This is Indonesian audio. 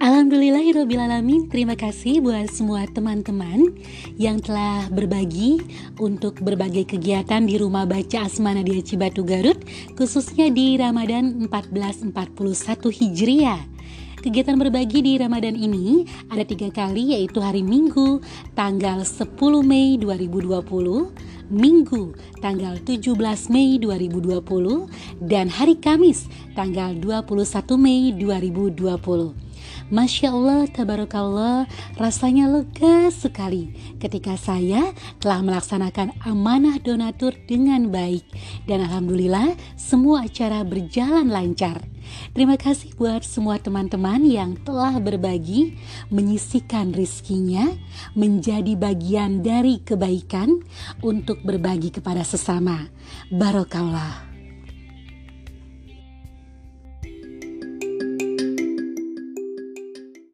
Alhamdulillahirrohmanirrohim Terima kasih buat semua teman-teman Yang telah berbagi Untuk berbagai kegiatan di rumah baca Asma Nadia Cibatu Garut Khususnya di Ramadan 1441 Hijriah Kegiatan berbagi di Ramadan ini ada tiga kali yaitu hari Minggu tanggal 10 Mei 2020, Minggu tanggal 17 Mei 2020, dan hari Kamis tanggal 21 Mei 2020. Masya Allah, tabarakallah, rasanya lega sekali ketika saya telah melaksanakan amanah donatur dengan baik. Dan Alhamdulillah, semua acara berjalan lancar. Terima kasih buat semua teman-teman yang telah berbagi, menyisikan rizkinya, menjadi bagian dari kebaikan untuk berbagi kepada sesama. Barokallah.